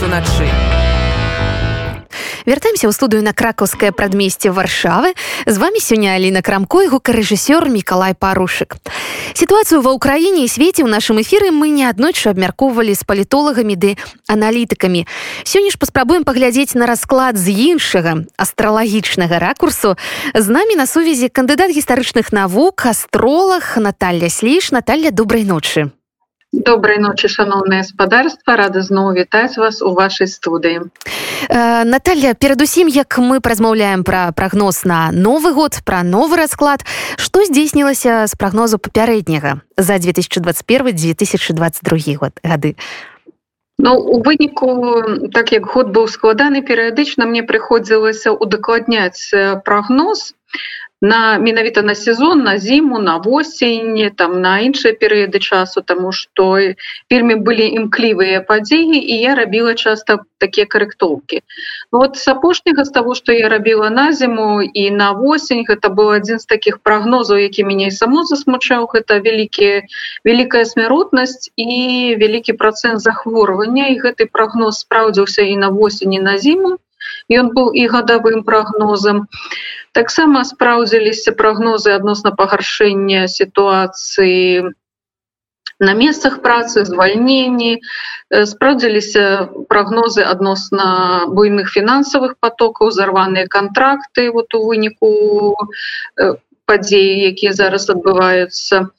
раніцу начы вяртаемся ў студыю на кракаўскае прадмесце варшавы. З вами сёння Аліна крамко і гукарэжысёр Миколай парушык. Сітуацыю ва ўкраіне і свеце ў нашым эфіры мы неаднойчы абмяркоўвалі з палітолагамі ды аналітыкамі. Сёння ж паспрабуем паглядзець на расклад з іншага астралагічнага ракурсу. З намі на сувязі кандыдат гістарычных навук астролог Наталья сліш Наталья добрай ночы добрай ночи шаноўнае спадарства. Рада зноў вітаць вас у вашай студыі э, Наталья перадусім як мы празмаўляем пра прагноз на новы год пра новы расклад што здзейснілася з прагнозу папярэдняга за 2021 2022 год гады Ну, у выніку так як год быў складаны перыядычна мне прыходзілася удакладняць прагноз на менавіта на сезон на зіму на восень там на іншыя перыяды часу тому что вельмі былі імклівыя падзеі і я рабіла часто такія карэктоўкі. Вот с апошняга з того что я рабіла на зіму і на восень гэта быў адзін з таких прогнозаў які мяне і само засмучаў гэта вялікія вялікая смяротнасць і вялікі процент захворвання і гэты прогноз спраўдзіўся і на восені на зіму ён быў і гадавым прогнозам таксама спраўдзіліся прагнозы адносна пагаршэння сітуацыі на месцах працы звальненні. Э, спраўдзіліся прагнозы адносна буйных фінансавых потокаў зарваныя контракты вот у выніку э, падзеі якія зараз адбываюцца.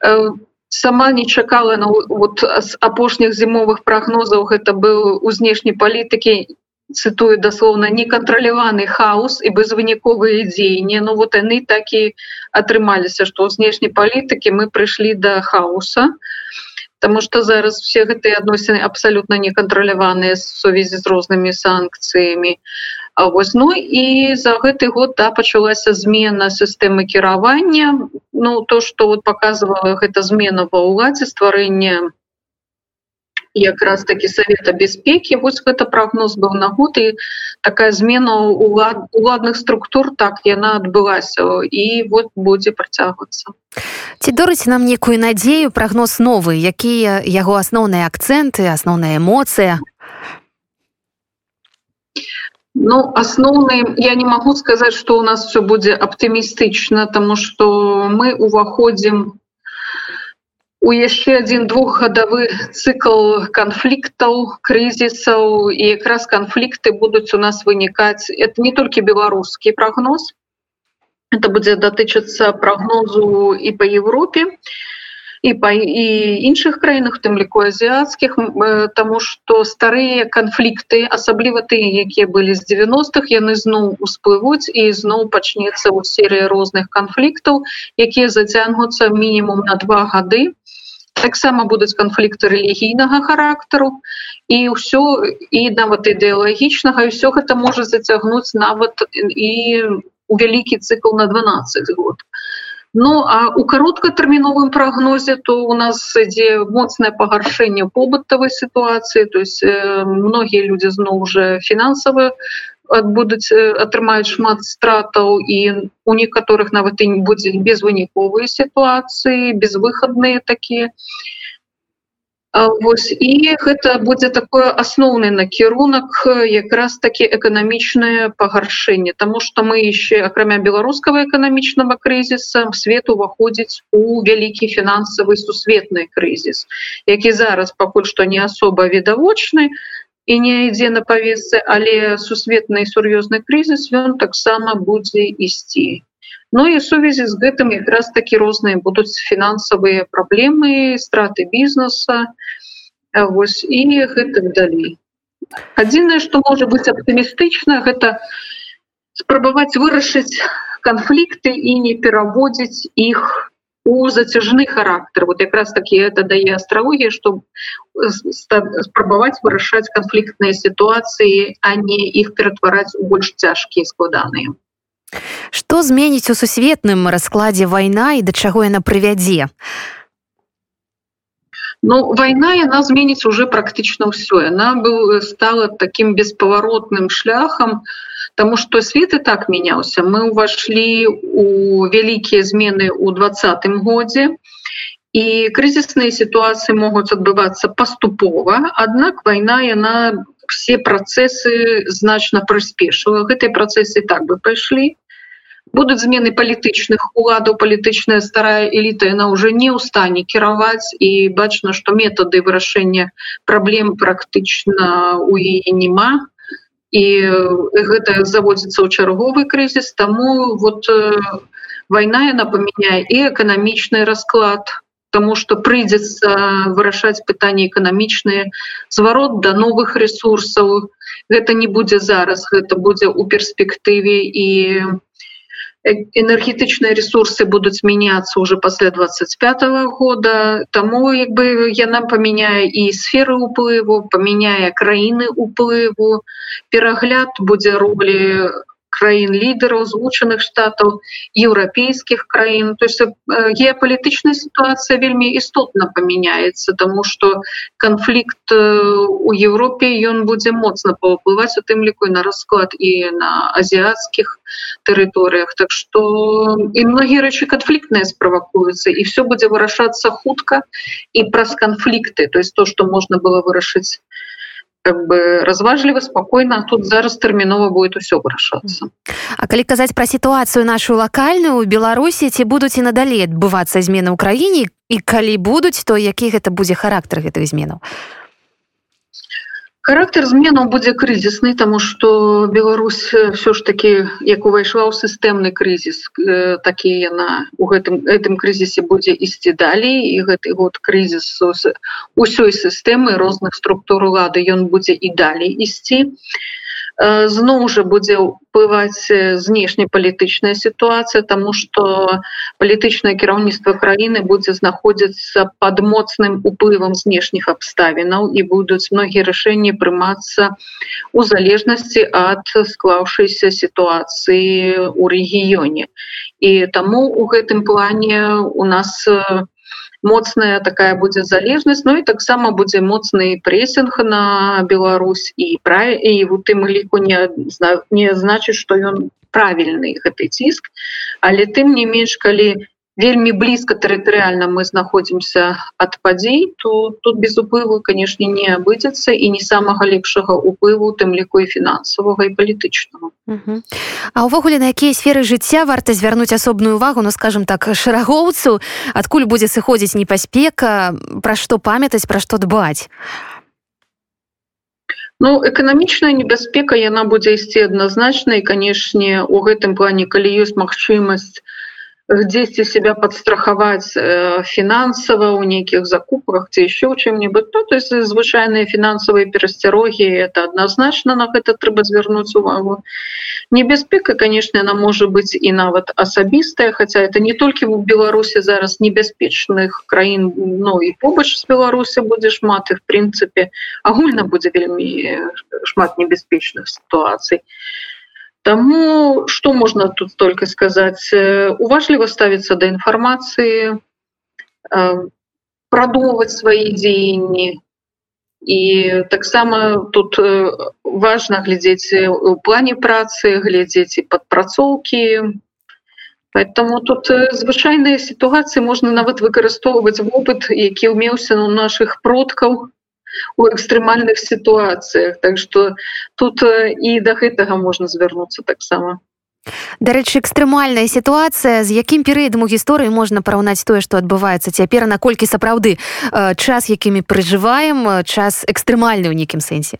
Э, сама не чакала на вот з апошніх зімовых прагнозаў. Гэта быў у знешняй палітыкі цытую даслоўна некантраляваны хаос і безвыніковыя дзеянні Ну вот яны так і атрымаліся што ў знешняй палітыкі мы прыйшлі да хаоса Таму што зараз все гэтыя адносіны абсалютна некантраляваныя сувязі з рознымі санкцыямі А вось ну і за гэты год да пачалася змена сістэмы кіравання Ну то што вот показывала гэта змена ва ўладзе стварэння, якраз такі совета бяспекі вось гэта прогноз быў на год і такая змена улад уладных структур так яна адбылася і вот будзе працягвацца ці дорыць нам некую надзею прогноз новы якія яго асноўныя акцэнты асноўная эмоцыя? Ну асноўны я не магу сказаць что у нас все будзе аптымістычна тому что мы уваходзім у яшчэ один двухгадавы цикл канфліктаў крызісаў і якраз канфлікты будуць у нас вынікаць. Это не толькі беларускі прогноз это будзе датычыцца прогнозу і по Европе і па і іншых краінах тым ліку азіяцкіх тому что старыя канфлікты асабліва тыя якія былі з 90-х яны зноў усплывуць і зноў пачнецца у серыі розных канфліктаў якія зацягнуцца мінімум на два гады і таксама будуць канфлікты рэлігійнага характару і ўсё і нават ідэалагічнага і все гэта можа зацягнуць нават і у вялікі цикл на 12 год. Ну а у кароткатэрміновым прагнозе то у нас ідзе моцнае пагаршэнне побытавай сітуацыі то есть э, многія людзі зноў уже фінансавыя будуць атрымаюць шмат стратаў і у некаторых нават і не будзе безвыніковыя сітуацыі безвыхадныя такія Вось і гэта будзе такое асноўны накірунак якраз такі эканамічнае пагаршэнне Таму што мы яшчэ акрамя беларускага эканамічнага крызіса свет уваходзіць у вялікі фінансавы сусветны крызіс які зараз пакуль што не асоба відавочны і не ідзе на павесцы але сусветны сур'ёзны крызіс ён таксама будзе ісці Ну і сувязі з гэтым якраз такі розныя будуць фінансавыя праблемы страты бізнеса вось і гэтак далей адзінае што можа быць аптымістычна гэта спрабаваць вырашыць канфлікты і не пераводзіць іх у зацяжны характар вот якраз таки это дае астрологія что спрабаваць вырашаць канфліктныя сітуацыі а не іх ператвараць у больш цяжкія складаныя что зменіць у сусветным раскладзе вайна і да чаго яна прывядзе Ну вайна яна зменіць уже практычна ўсё яна быў стала таким беспаваротным шляхам у Таму што свет і так мяняўся. Мы ўвайшлі у вялікія змены ў двадцатым годзе. і крызісныя сітуацыі могуць адбывацца паступова аднак вайна яна все працэсы значна прыспешыла гэтыя працэсы так бы пайшлі будуць змены палітычных уладаў палітычная старая эліта яна уже не ў стане кіраваць. І бачна што метады вырашэння праблем практычна у яе няма. І гэта заводзіцца ў чарговы крызіс. Таму вот вайна яна памяняе і эканамічны расклад. Тому что прыйдзецца вырашаць пытанні эканамічныя зварот да новых ресурсаў гэта не будзе зараз гэта будзе ў перспектыве. І у энергетычныя ресурсы будуць мяняцца уже пасля 25 -го года. Тому як бы яна памяняе і сферы уплыву памяняе краіны уплыву перагляд будзе рублі краін лідараў злучаных штатаў еўрапейскіх краін. То есть э, геапалітычная сітуацыя вельмі істотна памяняецца тому что канфлікт э, у Еўропе ён будзе моцна паўплываць у тым ліку на расклад і на азіяцкіх тэрыторыях. Так что і многія рэчы канфліктныя справакуюцца і все будзе вырашацца хутка і праз канфлікты. То есть то что можна было вырашыць как бы разважліва спокойно тут зараз тэрмінова будет усё вырашацца А калі казаць пра сітуацыю нашу лакальную у беларусі ці будуць і надалей адбывацца змены ў краіне? І калі будуць то які гэта будзе характар гэтых зменаў? то характер зменаў будзе крызісны тому что Беларусь все ж таки як увайшла ў сістэмны крызіс такі яна у гэтым гэтым крызісе будзе ісці далей і гэты год крызіс усёй сістэмы розных структур улады ён будзе і далей ісці. і зноў жа будзе ўплываць знешнепалітычная сітуацыя тому что палітычнае кіраўніцтва краіны будзе знаходзіцца под моцным уплывам знешніх абставінаў і будуць многія рашэнні прымацца у залежнасці ад склаўшейся сітуацыі у рэгіёне і таму у гэтым плане у нас у моцная такая будзе залежнасць Ну і таксама будзе моцны прэсінг на Беларусь. І пра і у тым ліку не не значыць што ён правільны гэты ціск але тым не менш калі не вельмі блізка тэрытарыальна мы знаходзімся ад падзей то тут без уплыву канешне не абыдзецца і не самага лепшага уплыву тым ліку і фінансавага і палітычнага А ўвогуле на якія сферы жыцця варта звярнуць асобную увагу ну скажем так шэрагоўцу адкуль будзе сыходзіць непаспека? Пра што памятаць пра што дбаць? Ну эканамічная небяспека яна будзе ісці адназначна і канешне у гэтым плане калі ёсць магчымасць дзесьці себя подстрахаваць э, фінансава у нейкіх закупках ці еще чым-нибудь ну, то есть звычайныя фінансавыя перасцярогі это адназначна на гэта трэба звярнуць увагу. Небяспека конечно она можа быть і нават асабістая хотя это не толькі у беларусе зараз небяспечных краін но і побач з беларусі будзе шмат і в прынцыпе агульна будзе вельмі шмат небяспечных сітуацый и Таму што можна тут только сказаць уважліва ставіцца да інфармацыі прадумваць свае дзеянні і таксама тут важна глядзець у плане працы глядзець і падпрацоўкі поэтому тут звычайныя сітуацыі можна нават выкарыстоўваць вопыт які ўмеўся у наших продкаў у экстрэмальных сітуацыях. Так что тут і да гэтага можна звярнуцца таксама. Дарэчы экстрэмальная сітуацыя з якім перыядам у гісторыі можна параўнаць тое што адбываецца цяпер наколькі сапраўды час якімі прыжываем час экстрэмальны ў нейкім сэнсе?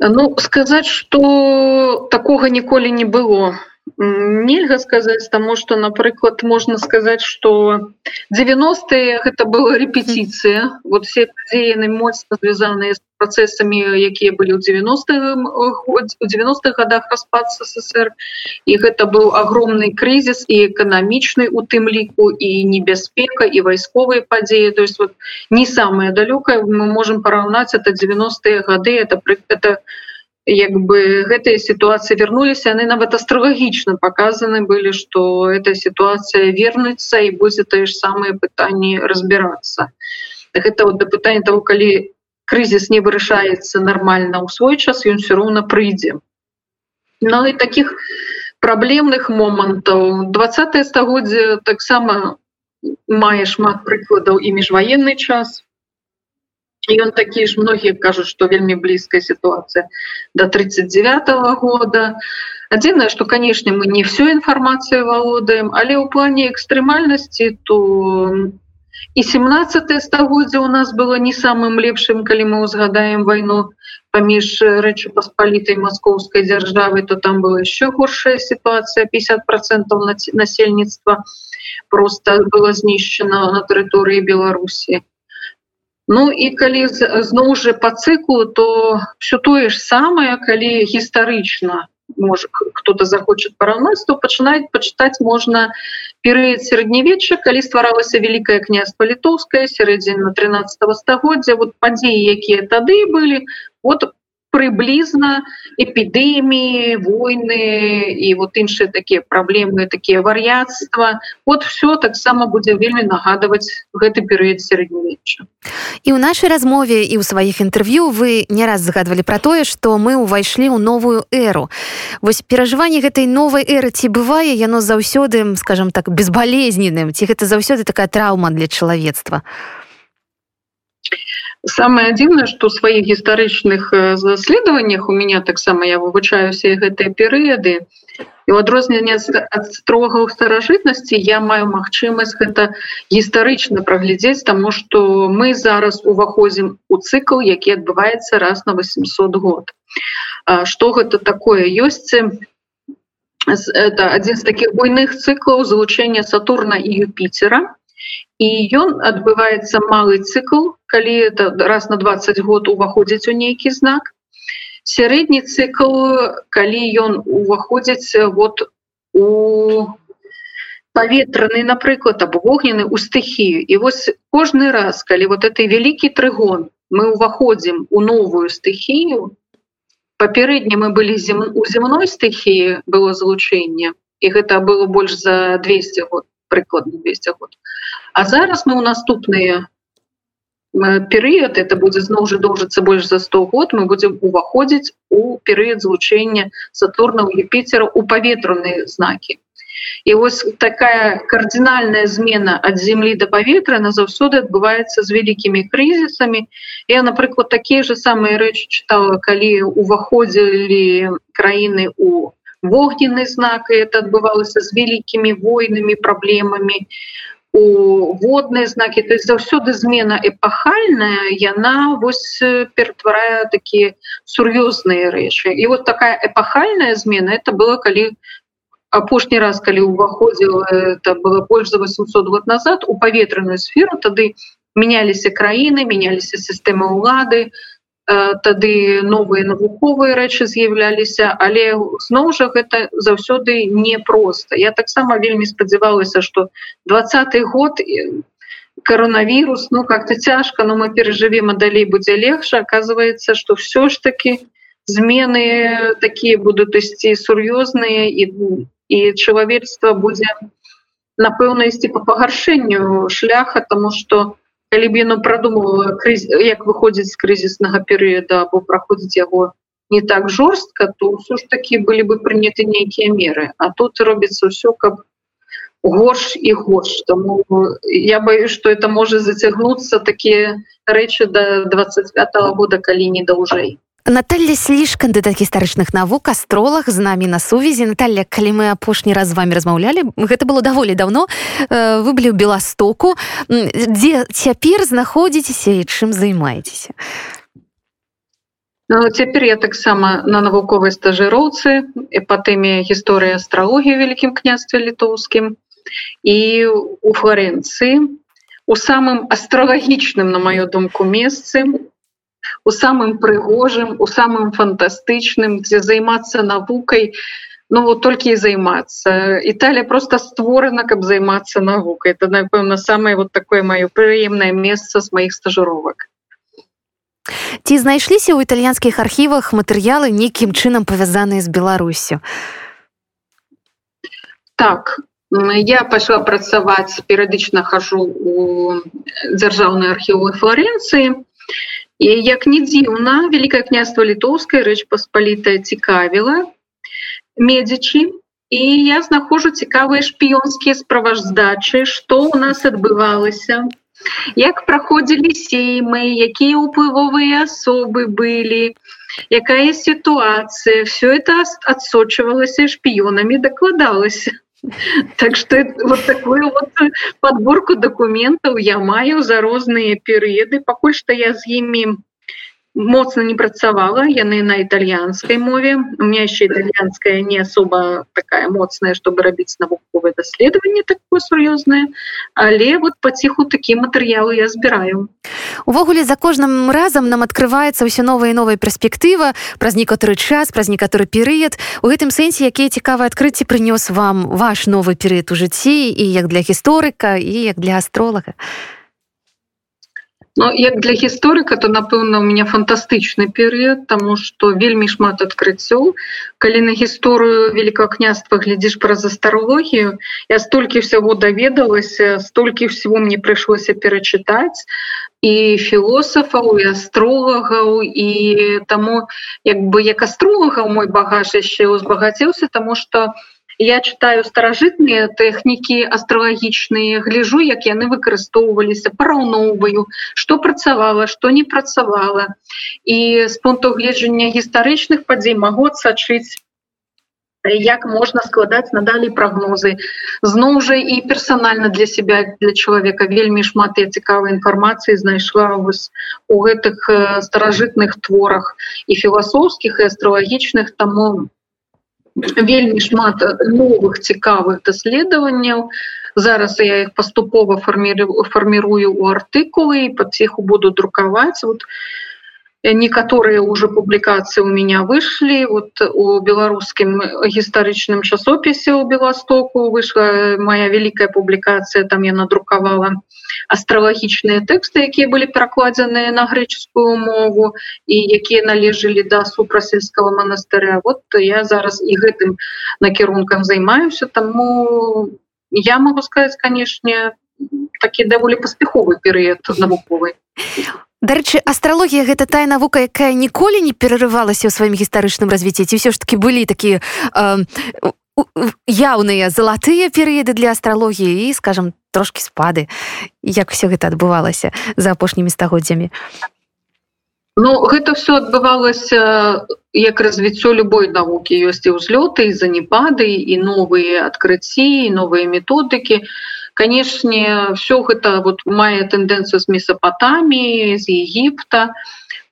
Ну сказаць что такога ніколі не было нельга сказаць таму что напрыклад можна сказаць что 90е гэта была репетицыя вот все дзеяны моцна звязаныя з процессами якія былі ў 90 у 90-х годах распад ссср. І гэта быў огромный крызіс і эканамічны у тым ліку і небяспека і вайсковыя падзеі то есть вот не самое далёкае мы можем параўнаць это 90-е гады это это як бы гэтыя сітуацыі вярнуліся яны нават астралагічна показаны былі что эта сітуацыя вернуцца і будзе тое ж самыя пытанні разбірацца. Гэта вот да пытання того калі крызіс не вырашаецца нормально ў свой час ён все роўна прыйдзе. Ну і таких праблемных момантаў. 20 стагоддзя таксама мае шмат прыкладаў і міжваенны час ён такі ж многія кажуць што вельмі блізкая сітуацыя до 39 -го года. Адзінае что канешне мы не всю інфармацыю валодаем але ў плане экстрэмальнасці то і 17 стагоддзя у нас было не самым лепшым калі мы узгадаем вайну паміж рэчы паспалітай маскоўскай дзяржавы то там была еще горшая сітуацыя 50 процентов насельніцтва просто было знішчана на тэрыторыі беларусі Ну і калі зноў жа по цыклу то все тое ж самае калі гістарычна может кто-то захочет параўнаць то пачынаць пачытаць можна перыяд сярэднявечча калі стваралася великкае княства літоўская сярэдзіна 13 стагоддзя. Вот падзеі якія тады былі вот прыблізна эпідэміі войны і вот іншыя такія праблемы такія вар'яцтва вот все таксама будзе вельмі нагадваць гэты перыяд сярэднявечча і ў нашай размове і ў сваіх інтэрв'ю вы не раз загадвалі пра тое што мы ўвайшлі ў новую эру. Вось перажыванне гэтай новай эры ці бывае яно заўсёды скажем так безбалезненым ці гэта заўсёды такая траўма для чалавецтва? а самое дзіўнае что сваіх гістарычных заследаваннях у меня таксама я вывучаюся гэтыя перыяды. І у адрозненне ад строга ў старажытнасці я маю магчымасць гэта гістарычна праглядзець тому что мы зараз уваходзім у цыкл які адбываецца раз на 800 год. Что гэта такое? Ёсць это адзін з таких буйных цыклаў залучэння сатурна і юпітера і ён адбываецца малы цыкл калі это раз на 20 год уваходзіць у нейкі знак. Сярэдні цыкл калі ён уваходзіць вот у паветраны напрыклад або вогнены у стыхію. І вось кожны раз калі вот этой вялікі трыгон мы ўваходзім у новую стыхію папярэдне мы былі зем у земной стыхіі было залучэнне і гэта было больш за 200 год прыкладна 200 год А зараз мы ў наступныя перыяд это будзе зноў жа доўжыцца больш за 100 год мы будзем уваходзіць у перыяд злучэння сатурна у Юпітера у паветраныя знакі і вось такая кардынальная змена ад землі до паветра на заўсёды адбываецца з вялікімі крызісамі я напрыклад такія же самыя рэчы чытала калі уваходзілі краіны у вогненны знак и это адбывалася з вялікімі войнамі праблемамі у водныя знакі то есть заўсёды змена эпахальная яна вось ператварае такія сур'ёзныя рэчы і вот такая эпахальная змена это было калі апошні раз калі ўваходзіла это было больш за 800 год назад у паветраную сферу тады меняліся краіны меняліся сістэмы ўлады у тады новыя навуковыя рэчы з'яўляліся але зноў жа гэта заўсёды непросто я таксама вельмі спадзявалася что двадцатый год коронавірус ну как-то цяжка но мы перажывем а далей будзе легче оказывается что все ж таки змены такія будут ісці сур'ёзныя і і чалавецтва будзе напэўна ісці по пагаршэнню шляха тому что у калі б яно прадумала як выходзіць з крызіснага перыяда або праходзіць яго не так жорстка то ўсё ж такі былі бы прыняты нейкія меры. А тут робіцца ўсё каб горш і горш. Тому я боюсь что это можа зацягнуцца такія рэчы до 25 -го года калі не даўжэй Наталья сліж кандыдат гістарычных навук астролог з намі на сувязі Наталья калі мы апошні раз з вами размаўлялі гэта было даволі давно вы былі ў беластоку. Дзе цяпер знаходзіцеся і чым займаецеся? Ну, цяпер я таксама на навуковай стажыроўцы па тэме гісторыі астралогіі вялікім княстве літоўскім. І у флоренцыі у самым астралагічным на маю думку месцы у самым прыгожым у самым фантастычным дзе займацца навукай ну вот толькі і займацца. Італія просто створана каб займацца навукай. Это напэўна самое вот такое маё прыемнае месца з маіх стажыровак. Ці знайшліся ў італьянскіх архівах матэрыялы нейкім чынам павязаныя з беларусю? Так я пайшла працаваць перыядычна хожу у дзяржаўнай архівы флоренцыі І як не дзіўна вялікае княства літоўскае рэч паспалітая цікавіла медзічы і я знаходжу цікавыя шпіёнскія справаздачы што у нас адбывалася як праходзілі сеймы якія ўплывовыя асобы былі якая сітуацыя все это адсочвалася шпіёнамі дакладалася так что вот такую вот подборку документаў я маю за розныя перыяды пакуль што я з імі моцна не працавала яны на італьянскай мове. У меня еще італьянская не особо такая моцная чтобы рабіць навуковое даследаванне такое сур'ёзнае але вот паціху такія матэрыялы я збіраю увогуле за кожным разам нам открывваецца ўсё новая новая перспектыва праз некаторы час праз некаторы перыяд. У гэтым сэнсе якія цікавыя адкрыцці прынёс вам ваш новы перыяд у жыцці і як для гісторыка і як для астролага. а Ну, як для гісторыка то напэўна у меня фантастычны перыяд тому что вельмі шмат адкрыццёў калі на гісторыю великого княства глядзіш праз астрологію я столькі всего даведалася столькі всего мне прыйшлося перачытаць і філосафаў і астролагаў і таму як бы як астролагаў мой багаж яшчэ узбагацеўся тому что у я читаю старажытныя тэхнікі астралагічныя гляжу як яны выкарыстоўваліся параўноўваю что працавала что не працавала. І з пункту гледжання гістарычных падзей могу адсачыць як можна складаць надалей прагнозы. Зноў жа і персанальна для себя для чалавека. Вельмі шмат я цікавай інфармацыі знайшла вось у гэтых старажытных творах і філасофскіх і астралагічных таму вельмі шмат новых цікавых даследаванняў. Зараз я их паступова фармірую у артыкулы і под ціху буду друкаваць. Вот некаторыя уже публікацыі у меня вышлі вот у беларускім гістарычным часопісе у беластоку выйшла моя вялікая публікацыя там я надрукавала астралагічныя тэксты якія былі перакладзеныя на грэческую мову і якія належалі да супрасельского монастыря вот я зараз і гэтым накірункам займаюся таму я могу сказать канешне такі даволі паспяховы перыяд навуковы Дарэчы астралогія гэта тая навука якая ніколі не перарывалася ў сваім гістарычным развіцці. Ці ўсё ж таки былі такія э, яўныя залатыя перыяды для астралогіі і скажем трошки спады як все гэта адбывалася за апошнімі стагоддзямі? Ну гэта все адбывалася як развіццё любой навукі. Ёсць і ўзлёты і занепады і новыя адкрыцці новыя методыкі канешне все гэта вот мае тэндэнцыю з месапатаміі з Егіпта.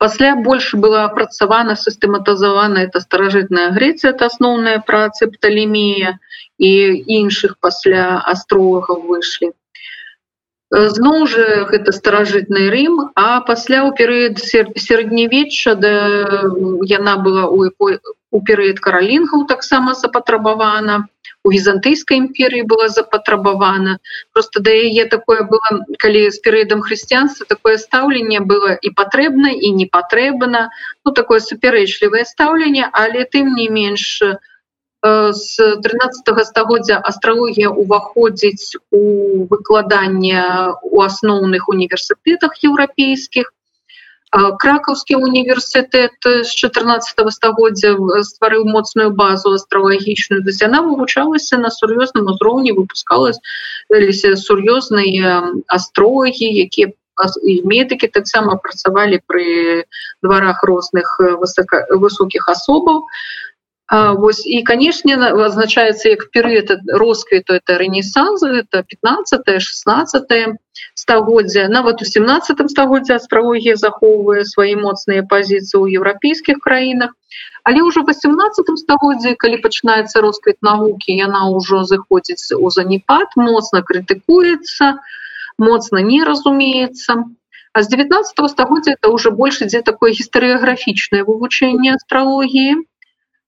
Пасля больш была апрацавана сістэматызавана это старажытная Грецыя это асноўная працы пталемія і іншых пасля астролагаў выйшлі. Зноў жа гэта старажытны Рм а пасля ў перыяд сярэднявечча да яна была у у перыяд каралінгаў таксама запатрабавана у візантыйскай імперыі была запатрабавана. Просто да яе такое было калі з перыядам хрысціянства такое стаўленне было і патрэбна і не патрэбна. Ну такое супярэчлівае стаўленне але тым не менш у з 13 стагоддзя астралогія уваходзіць у выкладанне у асноўных універсітэтах еўрапейскіх кракаўскі універсітэт з 14 стагоддзя стварыў моцную базу астралагічную да яна вывучалася на сур'ёзным узроўні выпускалася сур'ёзныя астрологі якія медыкі таксама працавалі пры дварах розных высока высокіх асобаў Вось і канешне азначаецца як перыяд росквіту это рэнесанс это 15 16 стагоддзя. Нават у 17 стагоддзя астралогія захоўвае свае моцныя пазіцыі ў еўрапейскіх краінах. Але ўжо 18 стагоддзя калі пачынаецца росквіт навукі яна ўжо зыходзіць у занепад моцна крытыкуецца моцна не разумеецца. А з 19 стагоддзя это уже больш ідзе такое гістарыяграфічнае вывучэнне астралогіі.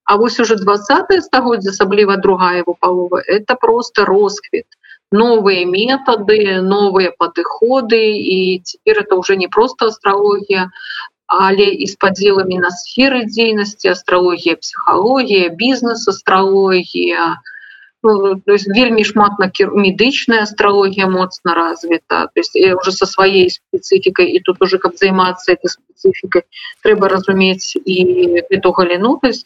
А вось уже 20 стагоддзя асабліва другая его палова это просто росквіт новые методы новые падыходы і теперь это уже не просто астрологія але і с подзелами на сферы дзейнасці астрологія психологія бізнес астрологія ну, вельмі шмат на медычная астрологія моцна развіта то есть уже со сваей специфікай і тут уже каб займацца этой специфікай трэба разумець і эту галіну то есть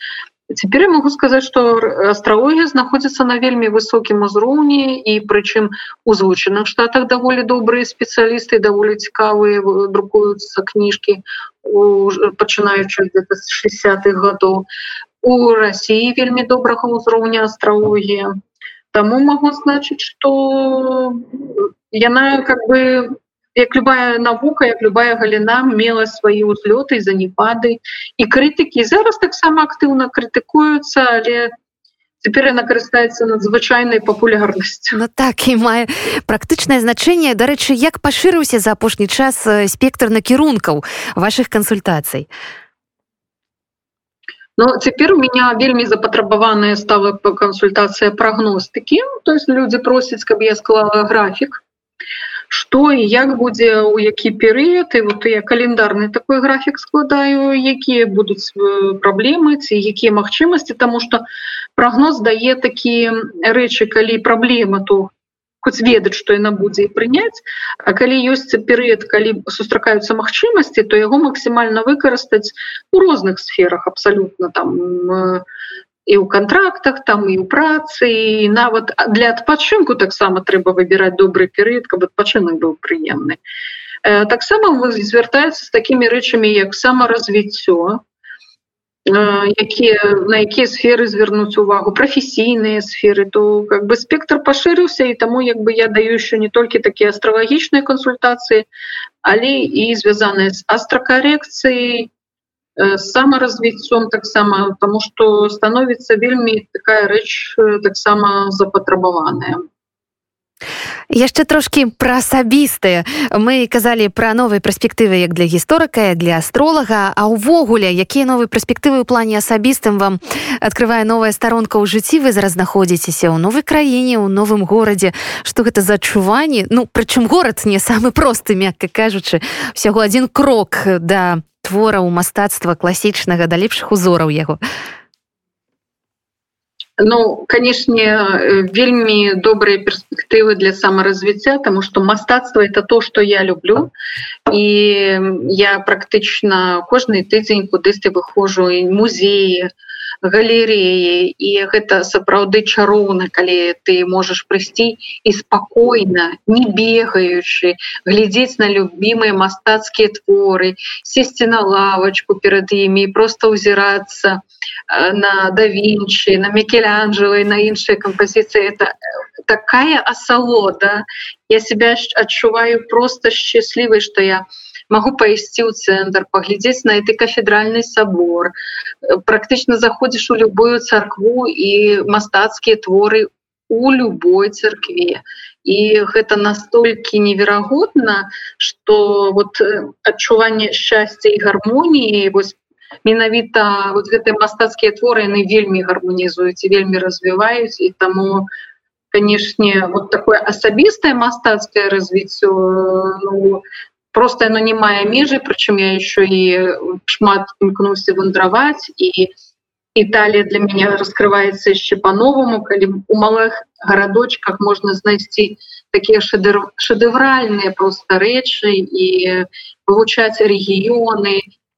Цяпер я могу сказаць, што астравогія знаходзіцца на вельмі высокім узроўні і прычым у злучаных штатах даволі добрыя спецыялісты даволі цікавыя друкуюцца кніжкі пачынаючы з 60-х гадоў у Росіі вельмі добрага ўзроўня астравогія Таму магу значыць, што яна как бы як любая навука як любая галіна мела свае ўзлёты занепады і крытыкі. Зараз таксама актыўна крытыкуюцца але цяпер яна карыстаецца надзвычайнай папулярнасцю. Ну, так і мае практычнае значэнне. Дарэчы як пашырыўся за апошні час спектр накірункаў ваших кансультацый? Ну, цяпер у меня вельмі запатрабаваная стала кансультацыя прагностыкі. То есть люди просяць каб я склала графік што і як будзе у які перыяд і вот я календарны такой графік складаю якія будуць э, праблемы ці якія магчымасці тому что прагноз дае такія рэчы калі праблема то хоць ведаць што яна будзе прыняць. А калі ёсць перыяд калі сустракаюцца магчымасці то яго максімальна выкарыстаць у розных сферах абсалютна там э, і ў контрактах там і ў працы і нават для адпачынку таксама трэба выбіраць добры перыяд каб адпачынак быў прыемны э, таксама вы звяртаецца з такімі рэчамі як самаразвіццё э, якія на якія сферы звярнуць увагу прафесійныя сферы то как бы спектр пашырыўся і таму як бы я даю еще не толькі такія астравагічныя кансультацыі але і звязаныя з астракарекцыяй самаразвіццём таксама тому что становіцца вельмі такая рэч э, таксама запатрабаваная яшчэ трошки пра асабістыя мы казалі пра новыя перспектывы як для гісторыка для астролага а ўвогуле якія новыя перспектывы ў плане асабістым вам открывае новая старонка ў жыцці вы зараз знаходзіцеся ў новай краіне ў новым горадзе что гэта за адчуванні ну прычым горад не самы просты мякка кажучы всяго один крок да твораў мастацтва класічнага да лепшых узораў яго? Ну канешне вельмі добрыя перспектывы для самаразвіцця тому что мастацтва это то что я люблю. І я практычна кожны тыдзень кудысьці выхожу і музеі галереі і гэта сапраўды чароўна калі ты можаш прыйсці і спакойна не бегаючы глядзець на любімыя мастацкія творы сесці на лавочку перад імі просто ўзірацца на давінчы на мікелянджелы на іншыя кампазіцыі. Это такая асалода. Я себя адчуваю просто счаслівай что я у могу пайсці ў цэнтр паглядзець на этой кафедральный сабор практычна заходзіш у любую царкву і мастацкія творы у любой царкве і гэта настолькі неверагодна что вот адчуванне шчасця і гармоніі вось менавіта вот гэтыя мастацкія творы яны вельмі гармонізуюць і вельмі развіваюць і таму канешне вот такое асабістае мастацкае развіццё ну, просто оно не мае межы прычым я еще і шмат імкнуўся вандраваць і Італія для мяне раскрываецца яшчэ по-новаму калі у малых гарадочках можна знайсці такія шэдэвральныя просто рэчы і вывучаць рэгіёны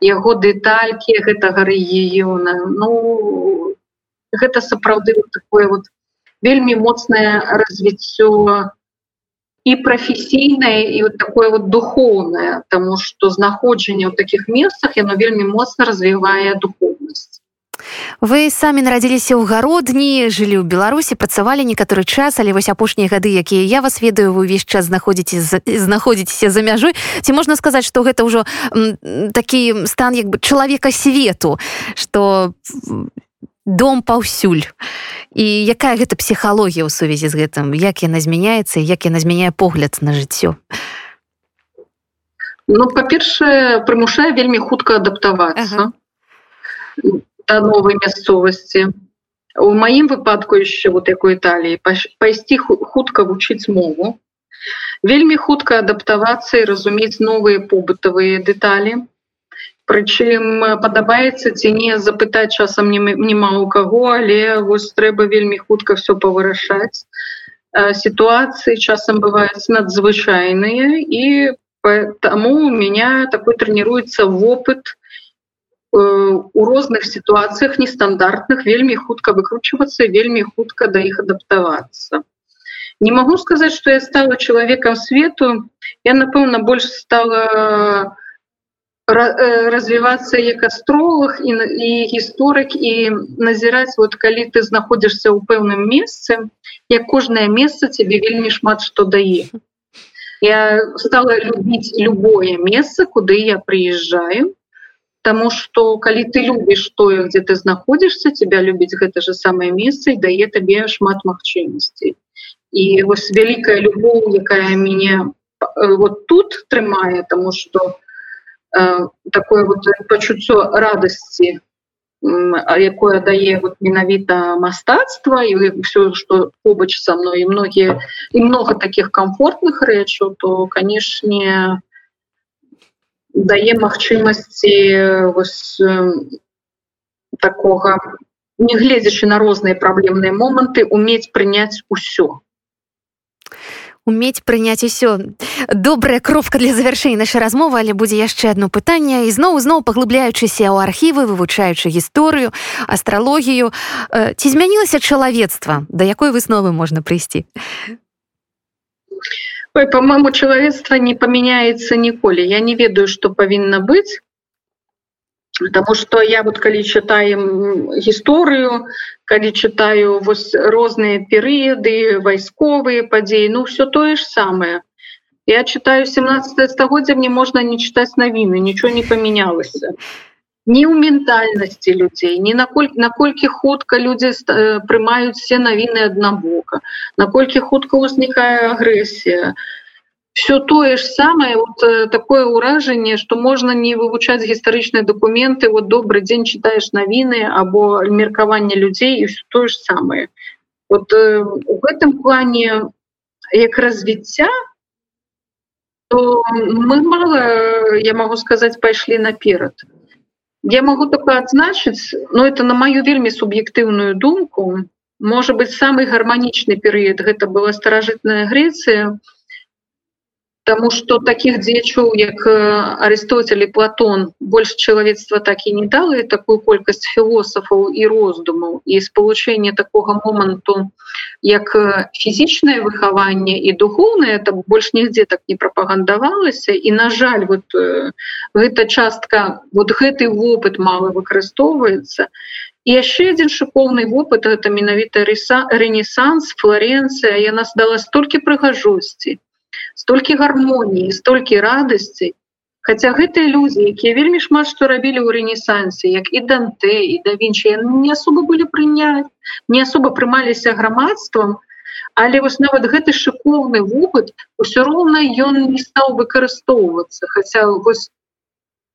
яго дэталькі гэтага рэгіёна Ну гэта сапраўды такое вот вельмі моцнае развіццё і прафесійнае і вот такое вот духовное тому что знаходжанне ў таких месцах яно вельмі моцна развівае духовнасць вы самі нарадзіліся ў гародні жылі ў беларусі працавалі некаторы час але вось апошнія гады якія я вас ведаю вы увесь час знаходзіце знаходзіцеся за мяжой. Ці можна сказаць что гэта ўжо такі стан як бы чалавека свету что дом паўсюль. І якая гэта псіхалогія ў сувязі з гэтым? Як яна змяняецца як яна змяняе погляд на жыццё? Ну па-першае прымушае вельмі хутка адаптавацца ага. да новай мясцовасці. У маім выпадку яшчэ вот якой італіі пайсці хутка вучыць мову. Вельмі хутка адаптавацца і разумець новыя побытавыя дэталі Прычым падабаецца ці не запытаць часам няма ў каго, але вось трэба вельмі хутка все павырашаць. Сітуацыі часам бываюць надзвычайныя і таму у меня такой трэніруецца вопыт у розных сітуацыях нестандартных вельмі хутка выкручвацца вельмі хутка да іх адаптавацца не могу сказаць что я стала чалавекам свету я напэўна больш стала развівацца як астролог і, і гісторык і назіраць вот калі ты знаходзішся ў пэўным месцы як кожнае месца тебе вельмі шмат што дае я стала любіць любое месца куды я прыязджаю Таму што калі ты любіш тое, дзе ты знаходзішся, тебя любіць гэта же самае месца і дае табе шмат магчымасцей. І вось вялікая любоў, якая мяне э, вот тут трымае, таму што э, такое вот пачуццё радасці, якое дае вот менавіта мастацтва і все што побач са мной. І многія і много таких комфортных рэчаў то канешне дае магчымасці такога не гледзячы на розныя праблемныя моманты умець прыняць усё уметь прыняць усё добрая кропка для завяршэння нашай размовы але будзе яшчэ одно пытанне ізноў зноў паглыбляючыся ў архівы вывучаючы гісторыю астралогію ці змянілася чалавецтва да якой высновы можна прыйсці по-моему чалавецтва не памяняецца ніколі я не ведаю что павінна быць потому что я вот калі читаем гісторыю калі читаю вось розныя перыяды вайсковыя падзеі ну все тое ж самое. Я читаю 17 стагоддзя мне можна не чытаць навіны нічого не памянялася не ў ментальнасці людзей не наколькі наколькі хутка людзі э, прымаюць все навіны аднабока наколькі хутка ўзнікае агрэсія все тое ж самае вот э, такое ўражанне что можна не вывучаць гістарычныя документы вот добрый дзень читаешь навіны або меркаванне людзей і все тое ж самае вот э, у гэтым плане як развіцця мы мало я могу сказать пайшлі наперад то Я могу только адзначыць, но это на маю вельмі суб'ектыўную думку. Можа быть самый гарманічны перыяд гэта была старажытная Грецыя, Таму што такіх дзечаў, як Арыстотель і Платон больш чалавецтва так і не дала такую колькасць філосафаў і роздумаў і спалучэнне такога моманту як фізічнае выхаванне і духоўнае там больш нігдзе так не прапагандавалася і на жаль вот гэта частка вот гэты вопыт мала выкарыстоўваецца і яшчэ адзін шыкоўны вопыт это менавіта рыса рэнесанс флоренцыя яна здала столькі прыгажосці столькі гармоніі столькі радасці. Хаця гэтыя людзі якія вельмі шмат што рабілі ў рэнесансе як і данте і да вінчы не асоба былі прыняць не асоба прымаліся грамадствам але вось нават гэты шыкоўны вопыт усё роўна ён не стаў выкарыстоўвацца. Хаця вось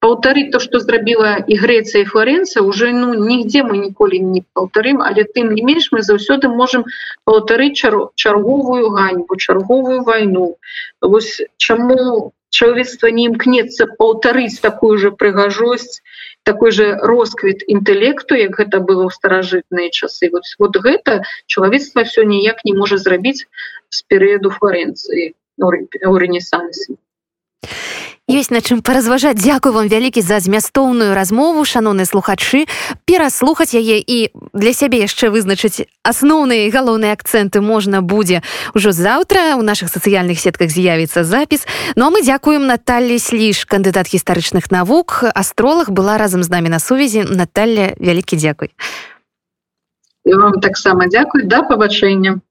паўтарыць то что зрабіла і Грэцыя і Флоренцыя уже ну нігдзе мы ніколі не паўтарым але тым не менш мы заўсёды можем паўтарыць чар чарговую ганьбу чарговую вайну. Вось чаму чалавецтва не імкнецца паўтарыць такую же прыгажосць такой же росквіт інтэлекту як гэта было ў старажытныя часы. Вот вот гэта чалавецтва все ніяк не можа зрабіць з перыяду флоренцыі у рэнесансе ёсць на чым паразважаць дзякую вам вялікі за змястоўную размову шаноны слухачы. Пераслухаць яе і для сябе яшчэ вызначыць асноўныя галоўныя акцэнты можна будзе ўжо заўтра. У наших сацыяльных сетках з'явіцца запіс. Ну а мы дзякуем Наталлі сліж кандыдат гістарычных навук астролог была разам з намі на сувязі. Наталля вялікі дзякуй. Вам таксама дзякуй да пабачэння